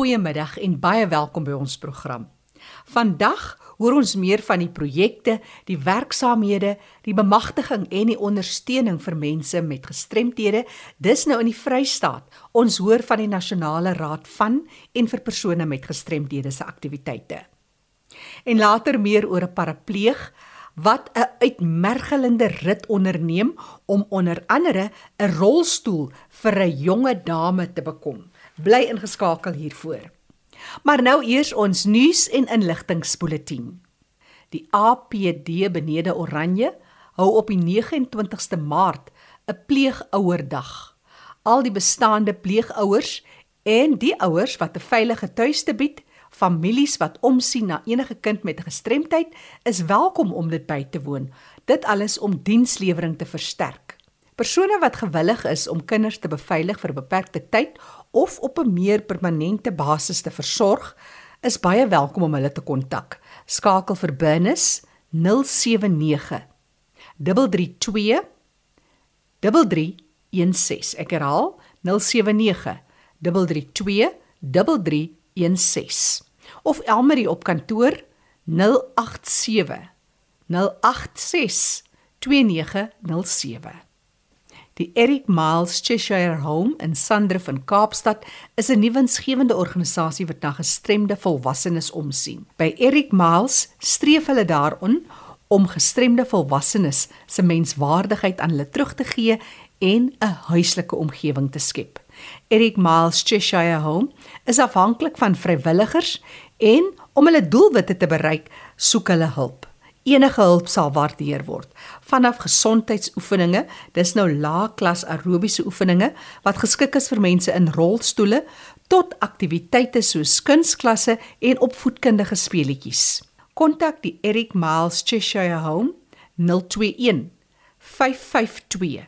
Goeiemiddag en baie welkom by ons program. Vandag hoor ons meer van die projekte, die werksaamhede, die bemagtiging en die ondersteuning vir mense met gestremthede dis nou in die Vrystaat. Ons hoor van die Nasionale Raad van en vir persone met gestremthede se aktiwiteite. En later meer oor 'n parapleeg wat 'n uitmergelende rit onderneem om onder andere 'n rolstoel vir 'n jonge dame te bekom. Bly ingeskakel hiervoor. Maar nou eers ons nuus en inligtingspoletin. Die APD benede Oranje hou op die 29ste Maart 'n pleegouerdag. Al die bestaande pleegouers en die ouers wat 'n veilige tuiste bied, families wat omsien na enige kind met 'n gestremdheid, is welkom om dit by te woon. Dit alles om dienslewering te versterk. Persone wat gewillig is om kinders te beveilig vir 'n beperkte tyd of op 'n meer permanente basis te versorg, is baie welkom om hulle te kontak. Skakel vir Bernus 079 332 3316. Ek herhaal 079 332 3316. Of Elmarie op kantoor 087 086 2907. Die Eric Miles Cheshire Home in Sandrift in Kaapstad is 'n nuwensgewende organisasie wat na gestremde volwassenes omsien. By Eric Miles streef hulle daaroor om gestremde volwassenes se menswaardigheid aan hulle terug te gee en 'n huislike omgewing te skep. Eric Miles Cheshire Home is afhanklik van vrywilligers en om hulle doelwitte te bereik, soek hulle hulp. Enige hulp sal waardeer word. Vanaf gesondheidsoefeninge, dis nou laagklas aerobiese oefeninge wat geskik is vir mense in rolstoele, tot aktiwiteite soos kunsklasse en opvoedkundige speletjies. Kontak die Eric Miles Cheshire Home 021 552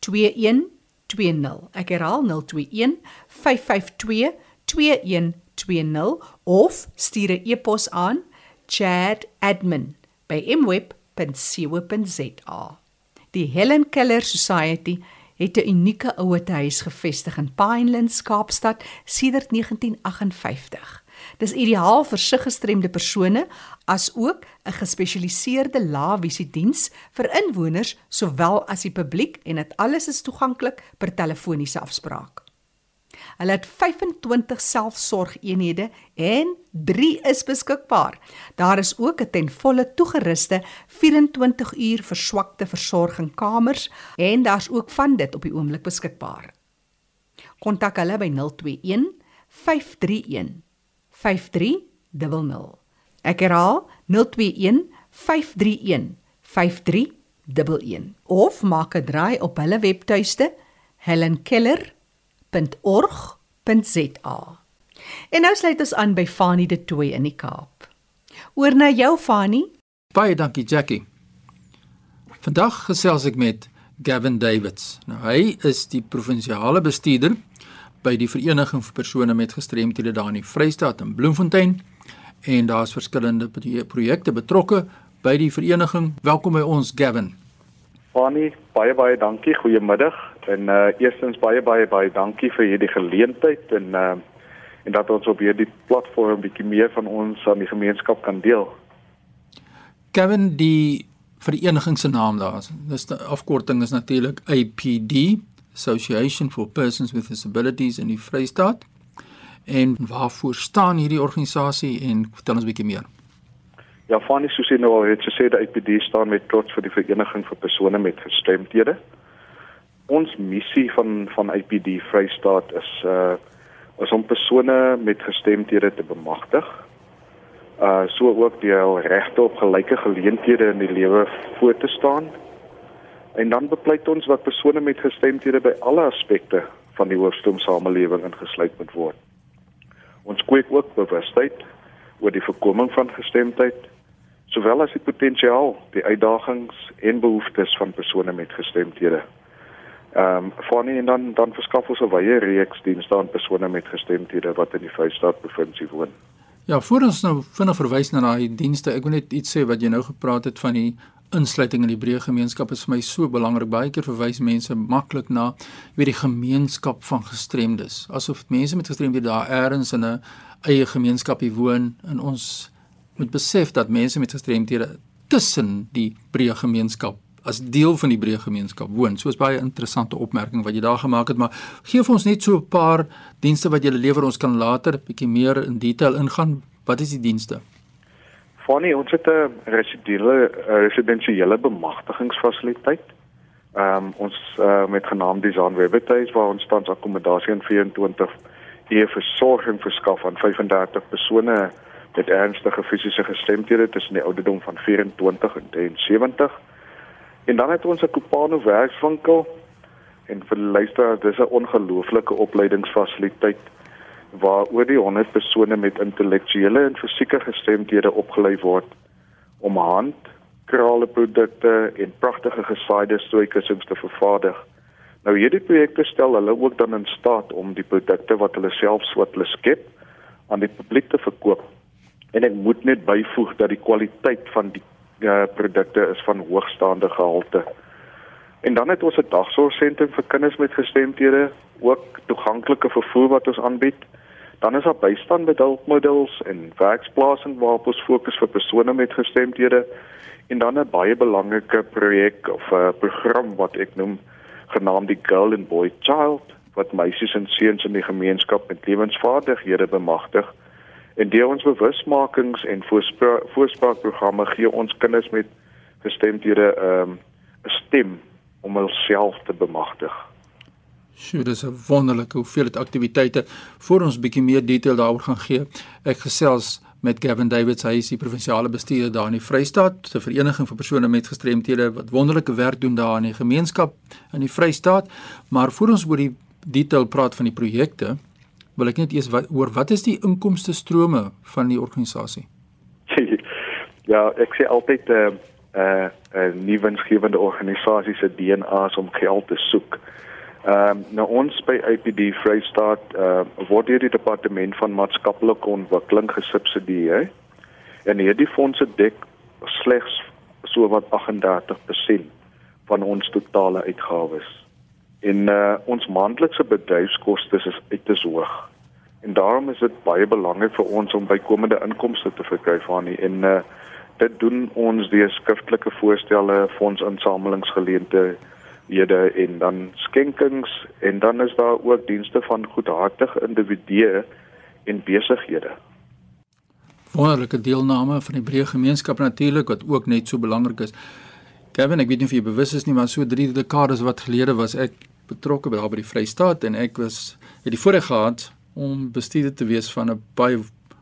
2120. Ek herhaal 021 552 2120 of stuur 'n e-pos aan chad@admin by mweb.co.za. Die Helen Keller Society het 'n unieke ouetehuis gevestig in Pinelands, Kaapstad sedert 1958. Dis ideaal vir siggestremde persone as ook 'n gespesialiseerde lae-visie-diens vir inwoners sowel as die publiek en dit alles is toeganklik per telefoniese afspraak. Hulle het 25 selfsorgeenhede en 3 is beskikbaar. Daar is ook 'n ten volle toegeruste 24 uur verswakte versorging kamers en daar's ook van dit op die oomblik beskikbaar. Kontak hulle by 021 531 5300. Ek herhaal 021 531 5300 of maak 'n draai op hulle webtuiste helenkeller.com www.org.za. En nou sluit ons aan by Fanie de Tooi in die Kaap. Oor na jou Fanie. Baie dankie Jackie. Vandag gesels ek met Gavin Davids. Nou hy is die provinsiale bestuurder by die Vereniging vir persone met gestremthede daar in die Vrystaat in Bloemfontein en daar's verskillende projekte betrokke by die vereniging. Welkom by ons Gavin. Fanie, baie baie dankie. Goeiemiddag. En uh eerstens baie baie baie dankie vir hierdie geleentheid en uh en dat ons op hierdie platform bietjie meer van ons aan die gemeenskap kan deel. Kevin, die vereniging se naam daar. Dis die afkorting is natuurlik APD, Association for Persons with Disabilities in die Vrystaat. En waarvoor staan hierdie organisasie en vertel ons bietjie meer? Ja, Fanny Susie nou al het gesê dat IPD staan met trots vir die vereniging vir persone met gestremthede. Ons missie van van IPD Vrystaat is uh is om persone met gestremthede te bemagtig. Uh so ook die regte op gelyke geleenthede in die lewe voor te staan. En dan bepleit ons dat persone met gestremthede by alle aspekte van die hoofstroom samelewing ingesluit moet word. Ons kweek ook bewustheid oor die voorkoming van gestremdheid sowel as die potensiaal, die uitdagings en behoeftes van persone met gestremthede. Ehm um, voornie en dan dan verskaf ons 'n wye reeks dienste aan persone met gestremthede wat in die Vrystaat provinsie woon. Ja, voor ons nou vinnig verwys na daai dienste, ek wil net iets sê wat jy nou gepraat het van die insluiting in die breë gemeenskap is vir my so belangrik. Baie keer verwys mense maklik na weet die gemeenskap van gestremdes, asof mense met gestremdhede daar eers in 'n eie gemeenskapie woon en ons moet besef dat mense met gestremdhede tussen die breë gemeenskap as deel van die breë gemeenskap woon. So is baie interessante opmerking wat jy daar gemaak het, maar gee vir ons net so 'n paar dienste wat jy lewer ons kan later bietjie meer in detail ingaan. Wat is die dienste? Fanny, ons het 'n residensiële residensiële bemagtigingsfasiliteit. Ehm um, ons uh, met genaamd Design Webtuis waar ons tans akkommodasie in 24 uur versorging verskaf aan 35 persone met ernstige fisiese gestremthede tussen die ouderdom van 24 en 70. En dan het ons 'n Kopano werkswinkel en vir luisteraars dis 'n ongelooflike opleidingsfasiliteit waar oor die 100 persone met intellektuele en fisieke gestremdhede opgelei word om hand krale produkte en pragtige gesaaide strooikussings te vervaardig. Nou hierdie projekte stel hulle ook dan in staat om die produkte wat hulle self wat hulle skep aan die publiek te verkoop. En ek moet net byvoeg dat die kwaliteit van die uh, produkte is van hoogstaande gehalte. En dan het ons 'n dagsorgsentrum vir kinders met gestremthede, ook toeganklike vervoer wat ons aanbied. Dan is daar bystand met hulpmiddels en werksplasing waarop ons fokus vir persone met gestremthede en dan 'n baie belangrike projek of 'n uh, program wat ek noem genaamd die Girl and Boy Child wat meisies en seuns in die gemeenskap met lewensvaardighede bemagtig. En deur ons bewusmakings en voorspraakprogramme gee ons kinders met gestremdhede ehm, 'n um, stem om hulself te bemagtig. Sjoe, dis 'n wonderlike hoeveelheid aktiwiteite. Voor ons bietjie meer detail daaroor gaan gee, ek gesels met Gavin Davids, hy is die provinsiale bestuurder daar in die Vrystaat, 'n vereniging vir persone met gestremthede wat wonderlike werk doen daar in die gemeenskap in die Vrystaat. Maar voor ons oor die detail praat van die projekte, wil ek net eers wat, oor wat is die inkomste strome van die organisasie? ja, ek sê altyd 'n uh, 'n uh, 'n uh, nuwensgewende organisasie se DNA is om geld te soek. Ehm um, nou ons by APD Vrystaat uh, word deur die departement van maatskaplike ontwikkeling gesubsidieer. En hierdie fondse dek slegs so wat 38% van ons totale uitgawes. En uh, ons maandelikse bedryfskoste is uiters hoog. En daarom is dit baie belangrik vir ons om bykomende inkomste te verkry van nie en uh, dit doen ons deur skriftelike voorstelle, fondsinsamelingsgeleenthede en dan skenkings en dan is daar ook dienste van goedhartige individue en besighede. Wonderlike deelname van die breë gemeenskap natuurlik wat ook net so belangrik is. Kevin, ek weet nie of jy bewus is nie, maar so 3 dekades wat gelede was ek betrokke by daar by die Vrystaat en ek was het die voorreg gehad om bestuurder te wees van 'n baie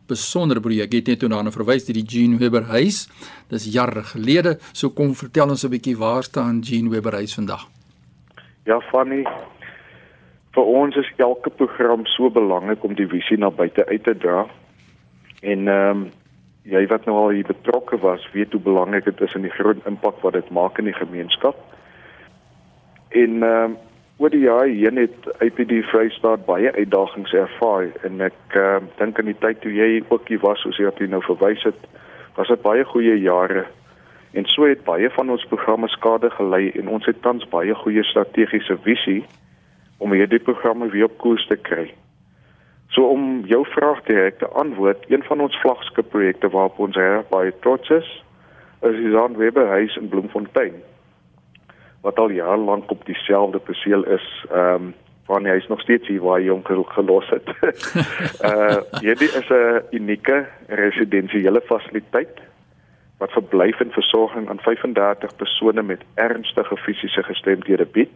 besondere projek. Jy het net toe daarna verwys die Gene Weber huis. Dis jare gelede. So kom vertel ons 'n bietjie waar staan Gene Weber huis vandag? Ja, Fanny. Vir ons is elke program so belangrik om die visie na buite uit te dra. En ehm um, jy wat nou al hier betrokke was, weet hoe belangrik dit is in die groot impak wat dit maak in die gemeenskap. En ehm um, oor die jare heen het IPD Vrystaat baie uitdagings ervaar en ek uh, dink aan die tyd toe jy ook hier was soos jy op nou verwys het was dit baie goeie jare en so het baie van ons programme skade gelei en ons het tans baie goeie strategiese visie om hierdie programme weer op koers te kry. So om jou vraag direk te antwoord, een van ons vlaggenskap projekte waarop ons baie trots is, is die Zaan Weber huis in Bloemfontein wat al jare lank op dieselfde perseel is. Ehm um, van hy is nog steeds hier waar hy hom gelos het. uh hierdie is 'n unieke residensiële fasiliteit wat verblyf en versorging aan 35 persone met ernstige fisiese gestremdhede bied.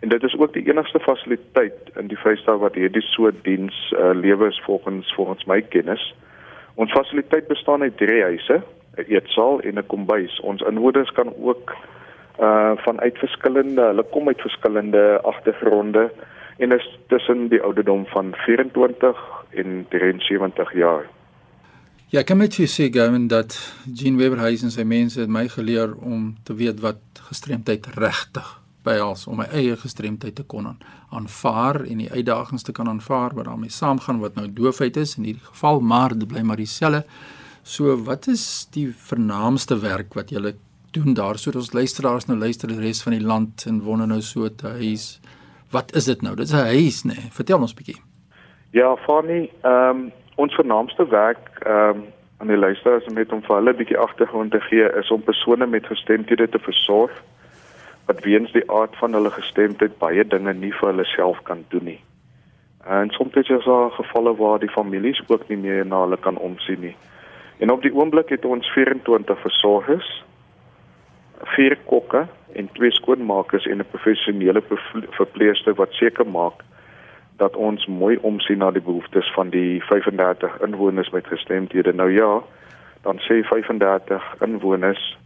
En dit is ook die enigste fasiliteit in die Vrystaat wat hierdie soort diens uh, lewers volgens volgens my kennis. Ons fasiliteit bestaan uit drie huise, 'n eetsaal en 'n kombuis. Ons inwoners kan ook uh vanuit verskillende hulle kom uit verskillende agtergronde en is tussen die ouderdom van 24 en 73 jaar. Ja, ek kan met jou sê Gavin dat Jean Weber huis en sy mense het my geleer om te weet wat gestremdheid regtig behels om my eie gestremdheid te kon aanvaar en die uitdagings te kan aanvaar wat daarmee saamgaan wat nou doofheid is in hierdie geval maar dit bly maar dieselfde. So wat is die vernaamste werk wat jy doen daar sodat ons luisteraars nou luister die res van die land en wonder nou so te huis. Wat is dit nou? Dit is 'n huis, nê? Nee. Vertel ons bietjie. Ja, Fanny, ehm um, ons vernaamste werk ehm um, aan die luisteraars om net om vir hulle bietjie agtergrond te gee is om persone met gestremthede te versorg wat weens die aard van hulle gestremdheid baie dinge nie vir hulle self kan doen nie. En soms is daar gevalle waar die families ook nie meer na hulle kan omsien nie. En op die oomblik het ons 24 versorgers, vier kokke en twee skoonmakers en 'n professionele verpleegster wat seker maak dat ons mooi omsien na die behoeftes van die 35 inwoners met gestremdhede. Nou ja, dan sê 35 inwoners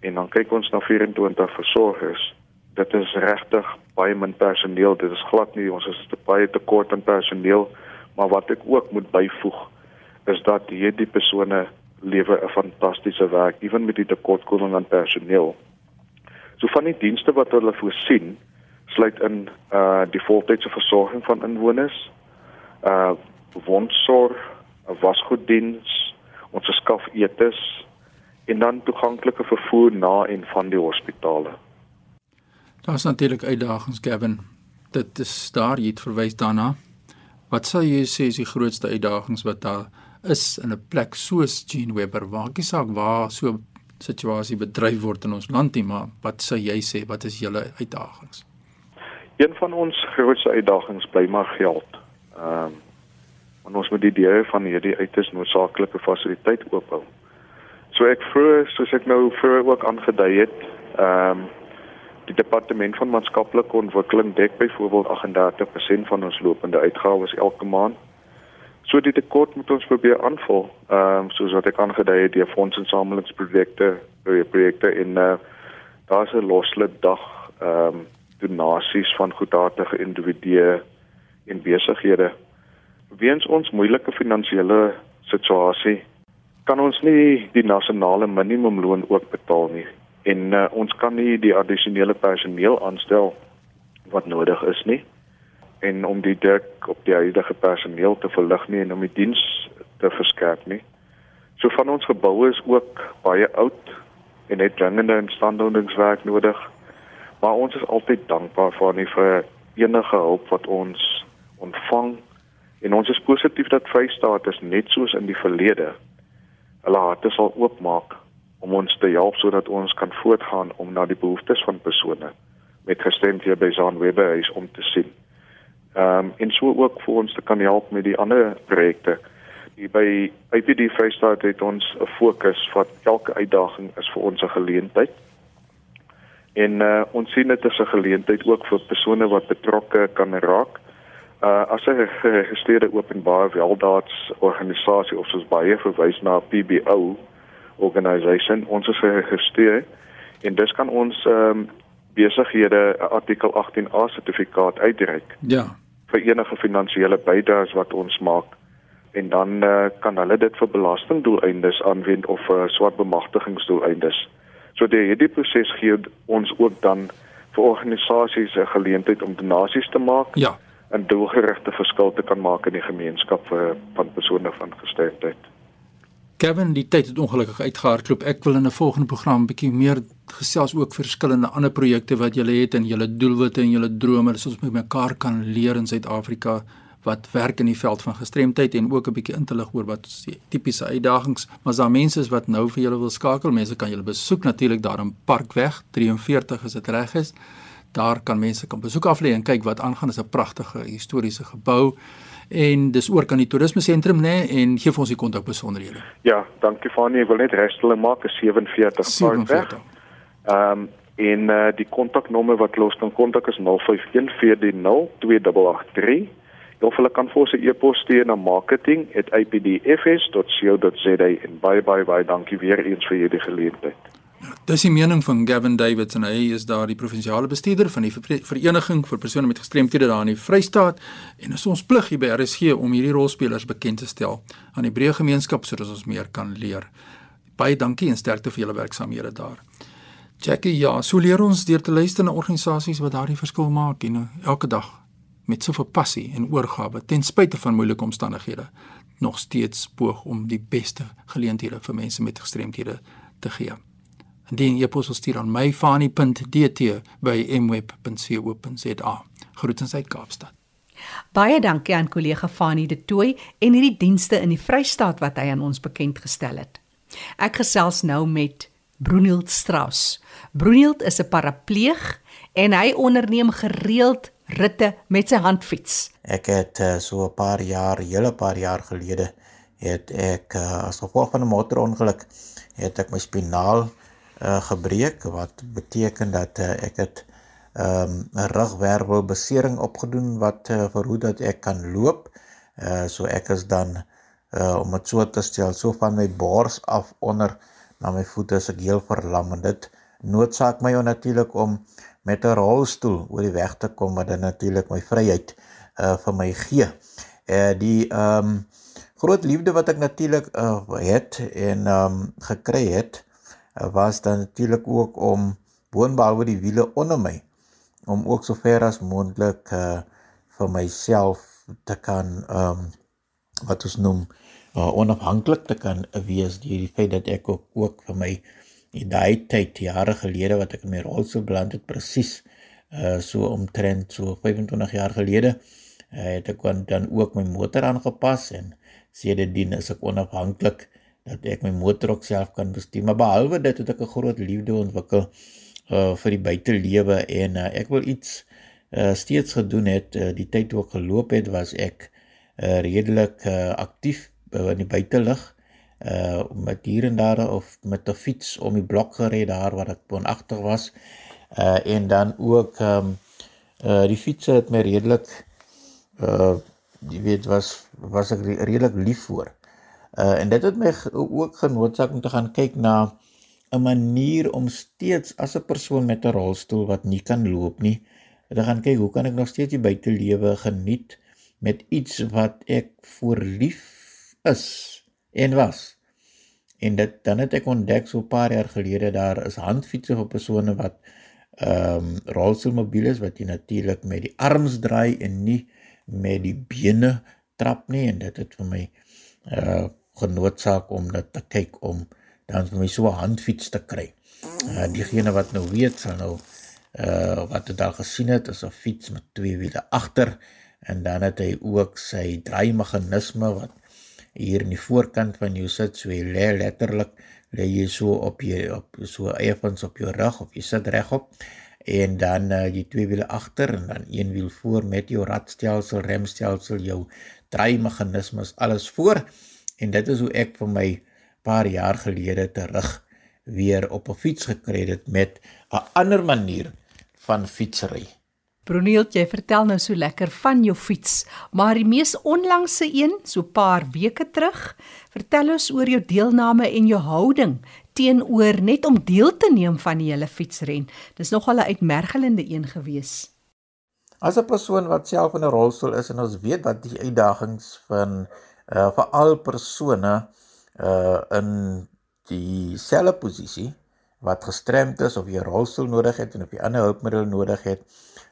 en dan kyk ons na 24 versorgers. Dit is regtig baie min personeel. Dit is glad nie ons is te baie tekort aan personeel, maar wat ek ook moet byvoeg is dat hierdie persone lewe 'n fantastiese werk ewen met die tekortkoming aan personeel. So van die dienste wat hulle voorsien, sluit in uh die voltydse versorging van inwoners, uh woonsorg, 'n wasgoeddiens, ons skaf etes en dan toeganklike vervoer na en van die hospitale. Daar's natuurlik uitdagings, Gavin. Dit is daar jy het verwys daarna. Wat sal jy sê is die grootste uitdagings wat daar is in 'n plek soos Gene Webber waar ek saak waar so situasie bedryf word in ons land nie, maar wat sou jy sê wat is julle uitdagings? Een van ons grootste uitdagings bly maar geld. Ehm um, ons moet die deure van hierdie uiters noodsaaklike fasiliteit oop hou. So ek vroeër soos ek nou vroeër ook aangedui het, ehm um, die departement van maatskaplike ontwikkeling dek byvoorbeeld 38% van ons lopende uitgawes elke maand. So dit tekort moet ons probeer aanvul. Ehm um, soos wat ek aangedui het, die fondsinsamelingsprojekte, projekte in uh, daar's 'n loslip dag ehm um, donasies van goedhartige individue en besighede. Weens ons moeilike finansiële situasie kan ons nie die nasionale minimumloon ook betaal nie en uh, ons kan nie die addisionele personeel aanstel wat nodig is nie en om die druk op die huidige personeel te verlig nie en om die diens te verskerp nie. So van ons geboue is ook baie oud en het dringende instandhoudingswerk nodig maar ons is altyd dankbaar vir nie vir enige hulp wat ons ontvang en ons is positief dat Vrystaat is net soos in die verlede hulle harte sal oopmaak om ons te help sodat ons kan voortgaan om na die behoeftes van persone met gestremdhede by Zaanwebbe huis om te sien. Ehm um, en so ook vir ons te kan help met die ander projekte. Hier by IPD Vrystaat het ons 'n fokus wat elke uitdaging is vir ons 'n geleentheid en uh, ons sien dit as 'n geleentheid ook vir persone wat betrokke kan raak. Uh as 'n geregistreerde openbare weldaadsorganisasie of soos baie verwys na PBO organisation, ons is geregistreer en dis kan ons ehm um, besighede 'n artikel 18A sertifikaat uitreik. Ja. Vir enige finansiële bydraes wat ons maak en dan uh, kan hulle dit vir belastingdoeleindes aanwend of vir uh, swart bemagtigingsdoeleindes. So die hierdie proses gee ons ook dan vir organisasies 'n geleentheid om donasies te maak. Ja. en doelgerigte verskil te kan maak in die gemeenskap vir van persone van gestremdheid. Kevin, die tyd het ongelukkig uitgehardloop. Ek wil in 'n volgende program bietjie meer gesels ook verskillende ander projekte wat julle het en julle doelwitte en julle drome, soos ons met mekaar kan leer in Suid-Afrika wat werk in die veld van gestremdheid en ook 'n bietjie in te lig oor wat tipiese uitdagings, maar as daar mense is wat nou vir julle wil skakel, mense kan julle besoek natuurlik daar in Parkweg 43 as dit reg is. Daar kan mense kan besoek aflê en kyk wat aangaan. Dit is 'n pragtige historiese gebou en dis ook aan die toerisme sentrum nê nee, en gee vir ons die kontak besonderhede. Ja, dankie Fanie, ek wil net regstelling maak is 47 Parkweg. Ehm um, en uh, die kontaknommer wat los kan kontak is 051 410 2883 of hulle kan vir ons 'n e-pos stuur na marketing@ipdfs.co.za en baie baie baie dankie weer eens vir hierdie geleentheid. Dis die mening van Gavin Davids en hy is daar die provinsiale bestuurder van die vereniging vir persone met gestremthede daar in die Vrystaat en is ons plig hier by RSG om hierdie rolspelers bekend te stel aan die breë gemeenskap sodat ons meer kan leer. Baie dankie en sterkte vir julle werksaamhede daar. Jackie, ja, so leer ons deur te luister na organisasies wat daardie verskil maak en eh, elke dag met soveel passie en oorgawe ten spyte van moeilike omstandighede nog steeds poog om die beste geleenthede vir mense met gestremthede te gee. Indien jy e-pos wil stuur aan my fani.dt@mweb.co.za. Groetens uit Kaapstad. Baie dankie aan kollega Fani De Tooy en hierdie dienste in die Vrystaat wat hy aan ons bekend gestel het. Ek gesels nou met Brunield Strauss. Brunield is 'n parapleeg en hy onderneem gereeld ritte met sy handfiets. Ek het uh, so 'n paar jaar, hele paar jaar gelede, het ek uh, as gevolg van 'n motorongeluk het ek my spinaal uh, gebreek wat beteken dat uh, ek het ehm, 'n um, rugwervelbesering opgedoen wat uh, verhoed dat ek kan loop. Uh, so ek is dan uh, om dit so te stel, so van my bors af onder na my voete is ek heel verlam en dit noodsaak my natuurlik om met 'n rolstoel oor die weg te kom wat dan natuurlik my vryheid uh vir my gee. Uh die ehm um, groot liefde wat ek natuurlik uh het en ehm um, gekry het was dan natuurlik ook om boonbehalwe die wiele onder my om ook so ver as moontlik uh vir myself te kan ehm um, wat ons noem uh, onafhanklik te kan wees deur die feit dat ek ook, ook vir my in daai tyd jare gelede wat ek in my rolstoel beland het presies uh so omtrent so 25 jaar gelede uh, het ek dan ook my motor aangepas en sedertdien is ek onafhanklik dat ek my motor ook self kan bestuur maar behalwe dit het ek 'n groot liefde ontwikkel uh vir die buitelewe en uh, ek wil iets uh steeds gedoen het uh, die tyd toe ek geloop het was ek uh redelik uh aktief uh, in die buitelug uh met hier en daar of met 'n fiets om die blok gery daar waar ek woonagtig was. Uh en dan ook um, uh die fiets het my redelik uh jy weet was was ek redelik lief voor. Uh en dit het my ook genoodsaak om te gaan kyk na 'n manier om steeds as 'n persoon met 'n rolstoel wat nie kan loop nie, te gaan kyk hoe kan ek nog steeds die buitelewe geniet met iets wat ek voor lief is en was. En dit dan het ek ontdek so 'n paar jaar gelede daar is handfietsse vir persone wat ehm um, rolstoelmobiel is wat jy natuurlik met die arms draai en nie met die bene trap nie en dit het vir my uh genootsaak om dit te kyk om dan vir my so 'n handfiets te kry. Uh diegene wat nou weet sal nou uh wat dit al gesien het is 'n fiets met twee wiele agter en dan het hy ook sy draaimeganisme wat hier in die voorkant van jou sit, so jy lê letterlik lê jy so op jy op so effens op jou rug of jy sit regop en dan uh, jy twee wiele agter en dan een wiel voor met jou radstelsel, remstelsel, jou draaimeganismes alles voor en dit is hoe ek vir my paar jaar gelede terug weer op 'n fiets gekry het met 'n ander manier van fietsry. Bruniel, jy vertel nou so lekker van jou fiets, maar die mees onlangse een, so paar weke terug, vertel ons oor jou deelname en jou houding teenoor net om deel te neem van die hele fietsren. Dis nogal 'n uitmergelende een gewees. As 'n persoon wat self in 'n rolstoel is en ons weet wat die uitdagings van uh vir al persone uh in dieselfde posisie wat gestremd is of jy rolstoel nodig het en of jy ander hulpmiddels nodig het,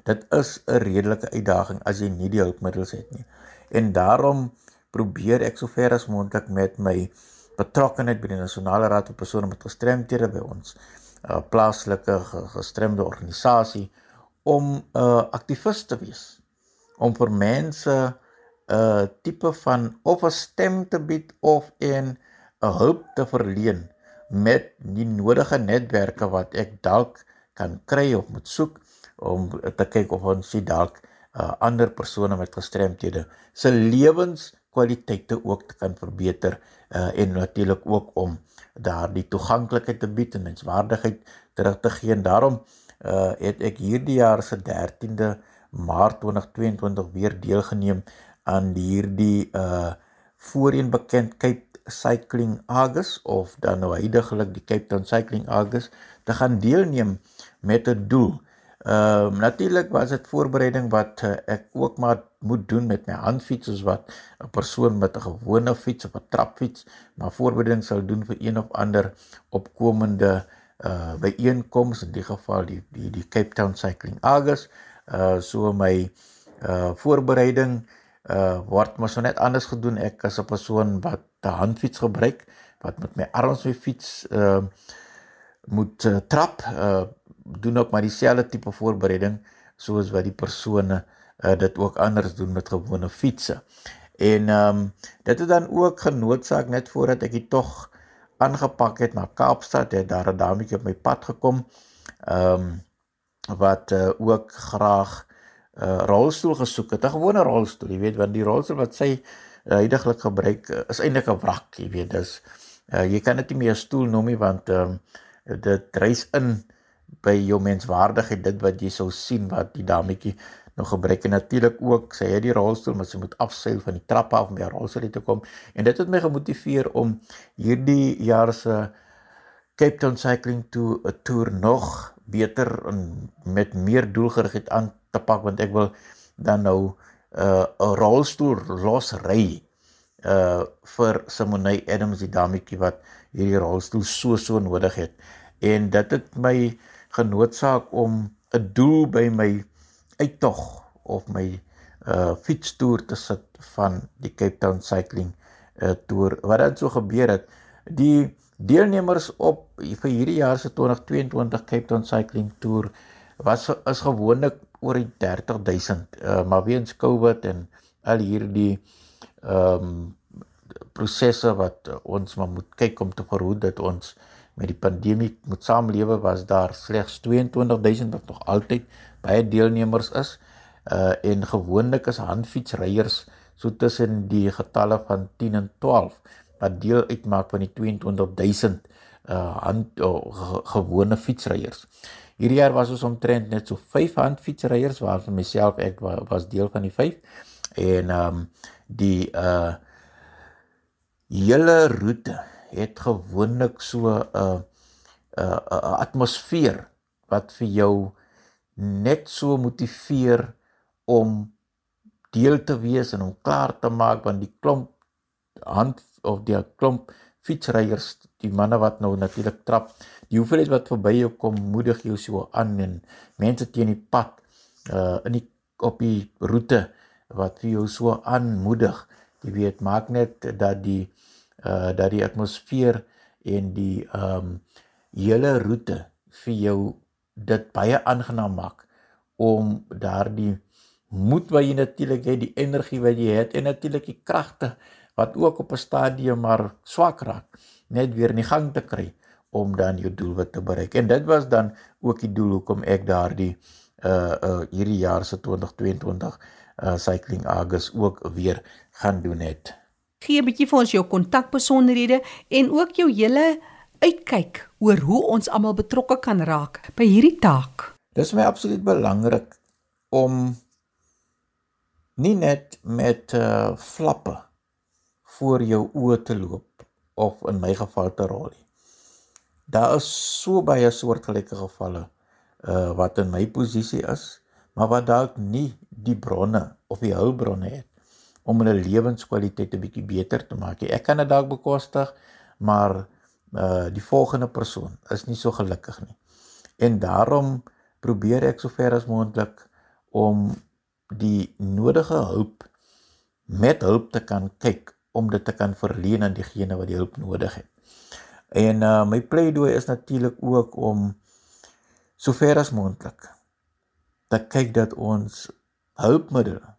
dit is 'n redelike uitdaging as jy nie die hulpmiddels het nie. En daarom probeer ek sover as moontlik met my betrokkeheid by die Nasionale Raad vir persone met gestremthede by ons 'n uh, plaaslike gestremde organisasie om 'n uh, aktivis te wees om vir mense 'n uh, tipe van of 'n stem te bied of 'n 'n hulp te verleen met die nodige netwerke wat ek dalk kan kry of moet soek om te kyk of ons sien dalk uh, ander persone met gestremthede se lewenskwaliteite ook te kan verbeter uh, en natuurlik ook om daardie toeganklikheid te bied en menswaardigheid terug te gee. En daarom uh, het ek hierdie jaar se 13de Maart 2022 weer deelgeneem aan hierdie uh voorheen bekend Cape Cycling August of dan nou heidaglik die Cape Town Cycling August te gaan deelneem met 'n doel Ehm um, natuurlik was dit voorbereiding wat uh, ek ook maar moet doen met my handfiets soos wat 'n persoon met 'n gewone fiets of 'n trapfiets maar voorbereiding sal doen vir een of ander opkomende uh byeenkoms in die geval die die die Cape Town Cycling August. Uh so my uh voorbereiding uh word mos net anders gedoen. Ek as 'n persoon wat 'n handfiets gebruik wat met my arms my fiets uh moet uh, trap, uh doen ook maar dieselfde tipe voorbereiding soos wat die persone uh, dit ook anders doen met gewone fietsse. En ehm um, dit het dan ook genootsaak net voordat ek dit tog aangepak het na Kaapstad, het daar 'n dametjie op my pad gekom. Ehm um, wat uh, ook graag uh, rolstoel gesoek het, 'n gewone rolstoel, jy weet, want die rolstoel wat sy heidaglik uh, gebruik uh, is eintlik 'n wrak, jy weet, dis uh, jy kan dit nie meer 'n stoel noem nie want ehm um, dit reis in by jou menswaardigheid dit wat jy sou sien wat die dametjie nog gebruik en natuurlik ook sy het die rolstoel maar sy moet afseil van die trappe af om by haar rolstoel te kom en dit het my gemotiveer om hierdie jaar se Cape Town Cycling Tour 'n toer nog beter en met meer doelgerigtheid aan te pak want ek wil dan nou 'n uh, 'n rolstoel los ry uh vir Simone Adams die dametjie wat hierdie rolstoel so so nodig het en dit het my genootsaak om 'n doel by my uittog of my uh fietstoer te sit van die Cape Town Cycling uh toer. Wat dan so gebeur het, die deelnemers op vir hierdie jaar se 2022 Cape Town Cycling Tour was is gewoonlik oor die 30000 uh maar weens COVID en al hierdie ehm um, prosesse wat ons maar moet kyk om te verhoed dat ons met die pandemie moet saamlewe was daar slegs 22000 wat nog altyd baie deelnemers is. Uh en gewoonlik is handfietsryers so tussen die getalle van 10 en 12 wat deel uitmaak van die 22000 uh hand uh, gewone fietsryers. Hierdie jaar was ons omtrent net so 5 handfietsryers waarvan myself ek was deel van die 5 en um die uh hele roete het gewoonlik so 'n 'n 'n atmosfeer wat vir jou net so motiveer om deel te wees en om klaar te maak want die klomp hand of die klomp fietsryers die manne wat nou natuurlik trap. Die hoeveelheid wat verby jou kom moedig jou so aan en mense teen die pad uh in die op die roete wat vir jou so aanmoedig. Jy weet maak net dat die uh dat die atmosfeer en die ehm um, hele roete vir jou dit baie aangenaam maak om daardie moed wat jy natuurlik het, die energie wat jy het en natuurlik die kragte wat ook op 'n stadium maar swak raak, net weer in die gang te kry om dan jou doel wat te bereik. En dit was dan ook die doel hoekom ek daardie uh uh hierdie jaar se 2022 uh cycling August ook weer gaan doen het gee 'n bietjie vir ons jou kontakbesonderhede en ook jou hele uitkyk oor hoe ons almal betrokke kan raak by hierdie taak. Dis my absoluut belangrik om nie net met uh flappe voor jou oë te loop of in my geval te rol nie. Daar is so baie soortgelyke gevalle uh wat in my posisie is, maar wat dalk nie die bronne of die hulpbronne het om hulle lewenskwaliteit 'n bietjie beter te maak. Ek kan dit dalk bekostig, maar uh die volgende persoon is nie so gelukkig nie. En daarom probeer ek sover as moontlik om die nodige hulp met hulp te kan kyk om dit te kan verleen aan diegene wat die hulp nodig het. En uh my pleidooi is natuurlik ook om sover as moontlik te kyk dat ons hulpmiddels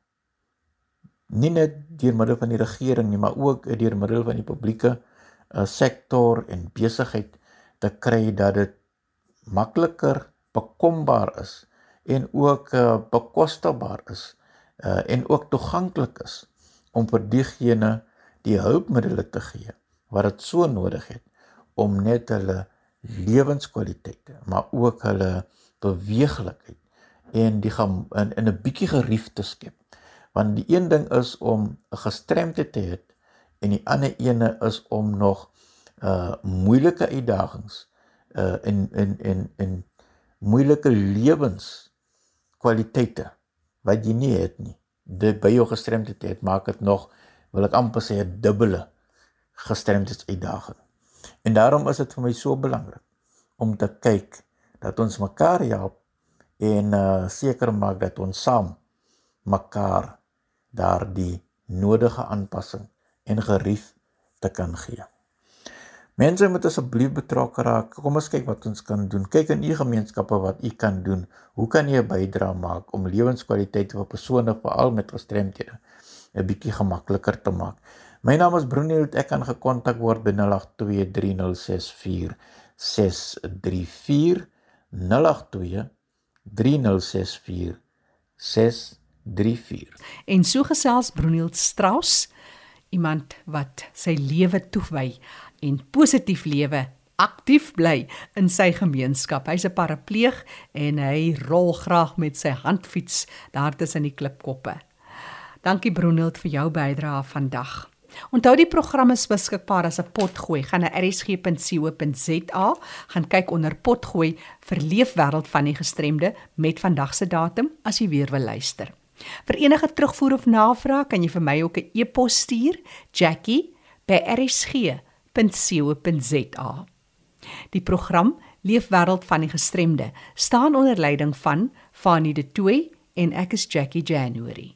nie net deur middel van die regering nie, maar ook deur middel van die publieke uh, sektor en besigheid te kry dat dit makliker bekombaar is en ook uh, bekostigbaar is uh, en ook toeganklik is om vir diegene die hulpmiddels te gee wat dit so nodig het om net hulle lewenskwaliteit maar ook hulle beweeglikheid en die in 'n bietjie gerief te skep. Want die een ding is om 'n gestremdheid te hê en die ander ene is om nog uh moeilike uitdagings uh in in in in moeilike lewens kwaliteite wat jy nie het nie. Dit by jou gestremdheid het maak dit nog wil ek amper sê 'n dubbele gestremdheid uitdaging en daarom is dit vir my so belangrik om te kyk dat ons mekaar help en uh seker maak dat ons saam mekaar daardie nodige aanpassing en gerief te kan gee. Mense moet asseblief betrokke raak. Kom ons kyk wat ons kan doen. Kyk in u gemeenskappe wat u kan doen. Hoe kan jy 'n bydrae maak om lewenskwaliteit vir persone veral met gestremthede 'n bietjie gemakliker te maak? My naam is Bruniel, ek kan gekontak word by 0823064634 082 3064 634 En so gesels Bruniel Strauss, iemand wat sy lewe toewy en positief lewe aktief bly in sy gemeenskap. Hy's 'n parapleeg en hy rol graag met sy handfiets daar tussen die klipkoppe. Dankie Bruniel vir jou bydrae vandag. Onthou die program is beskikbaar as 'n potgooi. Gaan na rsg.co.za, gaan kyk onder potgooi vir leefwêreld van die gestremde met vandag se datum as jy weer wil luister. Vir enige terugvoer of navraag kan jy vir my ook 'n e-pos stuur, jackie@rsg.co.za. Die program Leefwêreld van die gestremde staan onder leiding van Fanie De Tooy en ek is Jackie January.